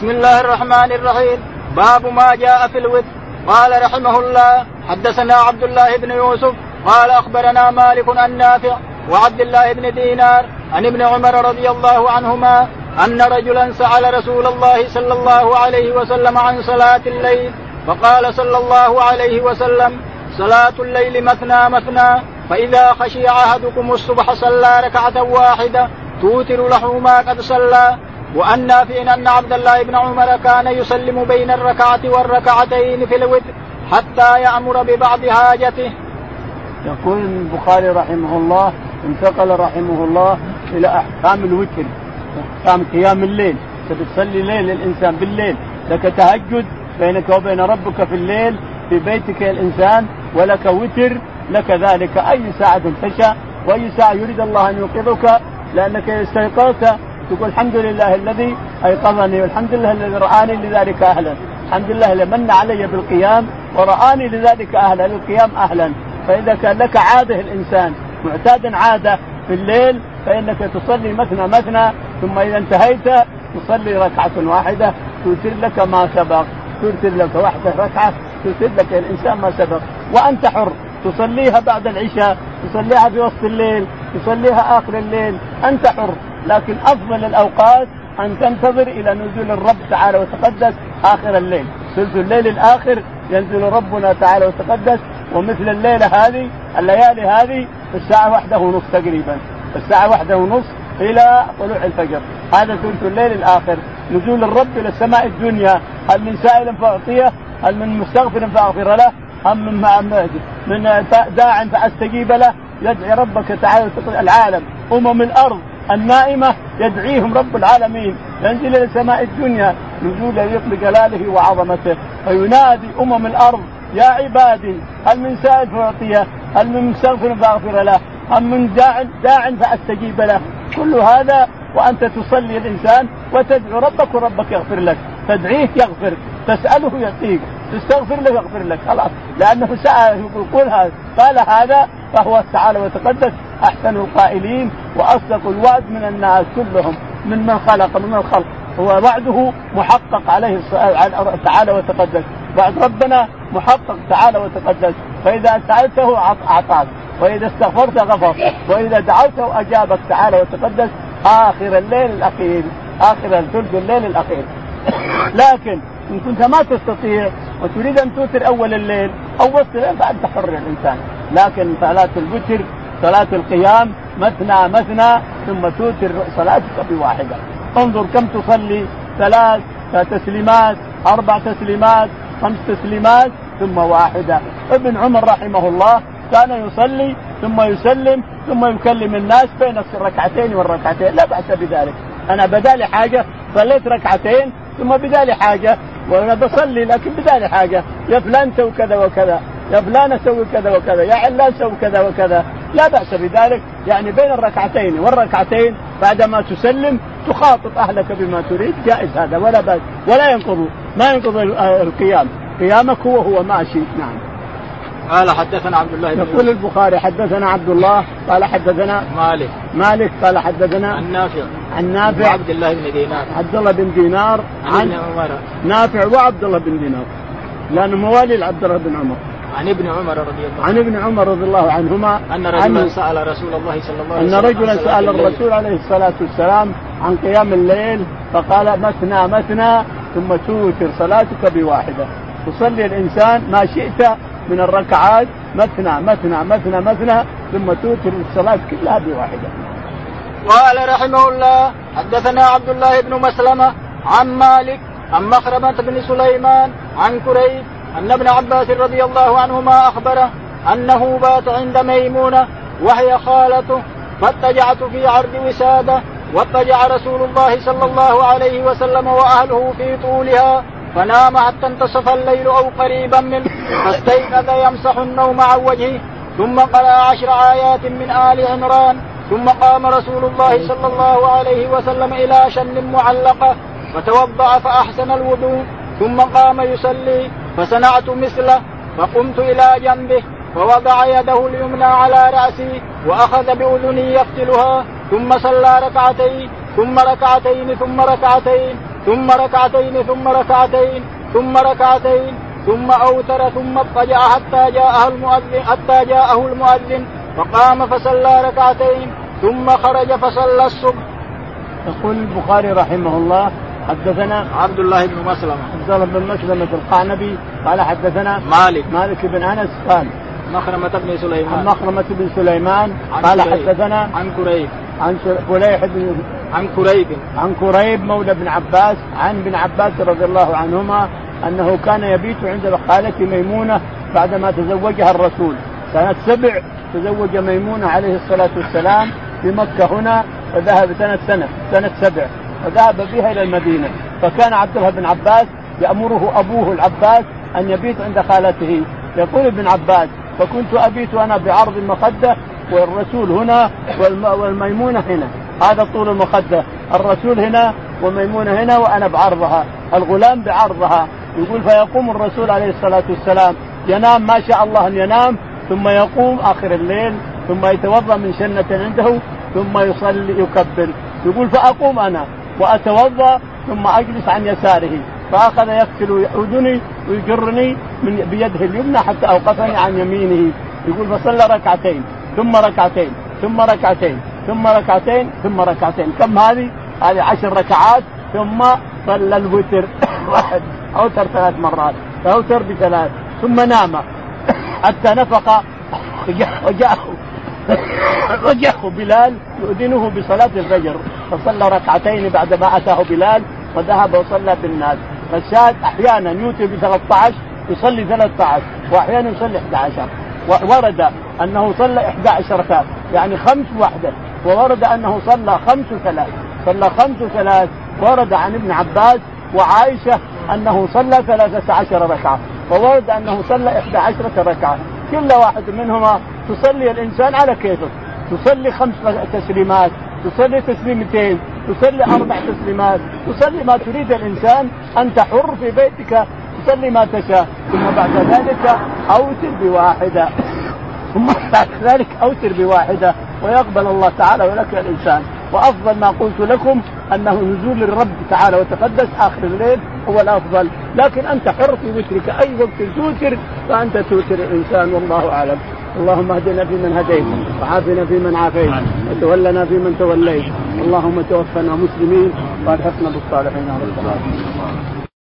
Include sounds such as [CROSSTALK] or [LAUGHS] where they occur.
بسم الله الرحمن الرحيم. باب ما جاء في الوتر. قال رحمه الله حدثنا عبد الله بن يوسف قال أخبرنا مالك عن نافع وعبد الله بن دينار عن ابن عمر رضي الله عنهما أن رجلا سأل رسول الله صلى الله عليه وسلم عن صلاة الليل فقال صلى الله عليه وسلم صلاة الليل مثنى مثنى فإذا خشي أحدكم الصبح صلى ركعة واحدة توتر له ما قد صلى. وأن نافع أن عبد الله بن عمر كان يسلم بين الركعة والركعتين في الوتر حتى يأمر ببعض حاجته. يقول البخاري رحمه الله انتقل رحمه الله إلى أحكام الوتر أحكام قيام الليل تصلي ليل الإنسان بالليل لك تهجد بينك وبين ربك في الليل في بيتك الإنسان ولك وتر لك ذلك أي ساعة تشاء وأي ساعة يريد الله أن يوقظك لأنك استيقظت تقول الحمد لله الذي أيقظني والحمد لله الذي رآني لذلك أهلا. الحمد لله الذي من علي بالقيام ورآني لذلك أهلا للقيام أهلا. فإذا كان لك عادة الإنسان معتاد عادة في الليل فإنك تصلي مثنى مثنى ثم إذا انتهيت تصلي ركعة واحدة توتر لك ما سبق توتر لك واحدة ركعة توتر لك الإنسان ما سبق. وأنت حر تصليها بعد العشاء تصليها في وسط الليل تصليها آخر الليل أنت حر. لكن أفضل الأوقات أن تنتظر إلى نزول الرب تعالى وتقدس آخر الليل. ثلث الليل الآخر ينزل ربنا تعالى وتقدس ومثل الليلة هذه الليالي هذه الساعة واحدة ونص تقريبا. الساعة واحدة ونص إلى طلوع الفجر. هذا ثلث الليل الآخر. نزول الرب إلى السماء الدنيا هل من سائل فأعطيه؟ هل من مستغفر فأغفر له؟ هم من من داع فأستجيب له؟ يدعي ربك تعالى العالم أمم الأرض النائمة يدعيهم رب العالمين ينزل إلى سماء الدنيا نزول يليق بجلاله وعظمته فينادي أمم الأرض يا عبادي هل من سائل فأعطيه هل من مستغفر فأغفر له أم من داع داع فأستجيب له؟ كل هذا وأنت تصلي الإنسان وتدعو ربك وربك يغفر لك. تدعيه يغفر تسأله يعطيك تستغفر له يغفر لك. خلاص لأنه سأل يقول هذا. قال هذا فهو تعالى وتقدس أحسن القائلين وأصدق الوعد من الناس كلهم من من خلق من الخلق. هو وعده محقق عليه تعالى وتقدس. وعد ربنا محقق تعالى وتقدس. فإذا سألته أعطاك. وإذا استغفرت غفر. وإذا دعوته أجابك تعالى وتقدس. آخر الليل الأخير. آخر ثلث الليل الأخير. لكن إن كنت ما تستطيع وتريد أن توتر أول الليل أو وسط الليل فانت حر الإنسان. لكن صلاة الوتر صلاة القيام مثنى مثنى ثم توتر صلاتك بواحدة. انظر كم تصلي ثلاث تسليمات أربع تسليمات خمس تسليمات ثم واحدة. ابن عمر رحمه الله كان يصلي ثم يسلم ثم يكلم الناس بين الركعتين والركعتين. لا بأس بذلك. أنا بدالي حاجة صليت ركعتين ثم بدالي حاجة وأنا بصلي لكن بدالي حاجة. يا فلان سوي كذا وكذا. يا فلان سوي كذا وكذا يا علان سوي كذا وكذا. لا بأس بذلك. يعني بين الركعتين والركعتين بعدما تسلم تخاطب أهلك بما تريد. جائز هذا ولا بأس. ولا ينقض ما ينقض القيام. قيامك هو هو ماشي. نعم. قال حدثنا عبد الله بن يقول البخاري حدثنا عبد الله قال حدثنا مالك. مالك قال حدثنا النافع عن نافع. وعبد الله بن دينار. عبد الله بن دينار عن, عن نافع وعبد الله بن دينار. لأنه موالي لعبد الله بن عمر. عن ابن عمر رضي الله عن ابن عمر رضي الله عنهما أن رجلا سأل رسول الله صلى الله عليه وسلم ان رجلا سأل الرسول عليه الصلاة والسلام عن قيام الليل فقال مثنى مثنى ثم توتر صلاتك بواحدة تصلي الإنسان ما شئت من الركعات مثنى مثنى مثنى مثنى ثم توتر الصلاة كلها بواحدة. قال رحمه الله حدثنا عبد الله بن مسلمة عن مالك عن مخرمة بن سليمان عن كريب أن ابن عباس رضي الله عنهما أخبره أنه بات عند ميمونة وهي خالته فاضطجعت في عرض وسادة واضطجع رسول الله صلى الله عليه وسلم وأهله في طولها فنام حتى انتصف الليل أو قريبا منه فاستيقظ يمسح النوم عن وجهه ثم قرأ عشر آيات من آل عمران ثم قام رسول الله صلى الله عليه وسلم إلى شن معلقة فتوضأ فأحسن الوضوء ثم قام يصلي فصنعت مثله فقمت إلى جنبه فوضع يده اليمنى على رأسي وأخذ بأذني يفتلها ثم صلى ركعتين ثم ركعتين ثم ركعتين ثم ركعتين ثم ركعتين ثم ركعتين ثم أوتر ثم اضطجع حتى جاءه المؤذن حتى جاءه المؤذن فقام فصلى ركعتين ثم خرج فصلى الصبح. يقول البخاري رحمه الله حدثنا عبد الله بن مسلمة. عبد الله بن مسلمة القعنبي قال حدثنا مالك. مالك بن أنس قال مخرمة بن سليمان. عن مخرمة بن سليمان قال حدثنا عن كريب. عن فليح بن عن كريب. عن كريب مولى بن عباس عن ابن عباس رضي الله عنهما أنه كان يبيت عند خالته ميمونة بعدما تزوجها الرسول. سنة سبع تزوج ميمونة عليه الصلاة والسلام في مكة هنا فذهب سنه سنة سنة سبع. فذهب بها إلى المدينة. فكان عبد الله بن عباس يأمره أبوه العباس أن يبيت عند خالته. يقول ابن عباس فكنت أبيت أنا بعرض المخدة والرسول هنا والميمونة هنا. هذا طول المخدة. الرسول هنا وميمونه هنا وأنا بعرضها. الغلام بعرضها. يقول فيقوم الرسول عليه الصلاة والسلام. ينام ما شاء الله أن ينام ثم يقوم آخر الليل ثم يتوضأ من شنة عنده ثم يصلي يكبر. يقول فأقوم أنا. وأتوضأ ثم أجلس عن يساره فأخذ يغسل اذني ويجرني من بيده اليمنى حتى أوقفني عن يمينه يقول فصلى ركعتين ثم ركعتين ثم ركعتين ثم ركعتين ثم ركعتين كم هذه؟ هذه عشر ركعات ثم صلى الوتر [COUGHS] واحد أوتر ثلاث مرات أوتر بثلاث ثم نام [COUGHS] حتى نفق [COUGHS] وجاءه [LAUGHS] وجاءه بلال يؤذنه بصلاة الفجر فصلى ركعتين بعدما أتاه بلال وذهب وصلى بالناس. فالشاهد أحيانا يوتي ب 13 يصلي 13 وأحيانا يصلي 11 ورد أنه صلى 11 ركعة يعني خمس وحدة. وورد أنه صلى خمس ثلاث صلى خمس ثلاث ورد عن ابن عباس وعائشة أنه صلى ثلاثة عشر ركعة. وورد أنه صلى إحدى عشرة ركعة. كل واحد منهما تصلي الإنسان على كيفه. تصلي خمس تسليمات تصلي تسليمتين تصلي أربع تسليمات. تصلي ما تريد الإنسان أنت حر في بيتك تصلي ما تشاء. ثم بعد ذلك أوتر بواحدة. ثم بعد ذلك أوتر بواحدة. ويقبل الله تعالى ولك الإنسان. وأفضل ما قلت لكم أنه نزول الرب تعالى وتقدس آخر الليل هو الأفضل. لكن أنت حر في وترك أي وقت توتر فأنت توتر الإنسان والله أعلم. اللهم اهدنا فيمن هديت وعافنا فيمن عافيت وتولنا فيمن توليت. اللهم توفنا مسلمين وألحقنا بالصالحين على الصلاه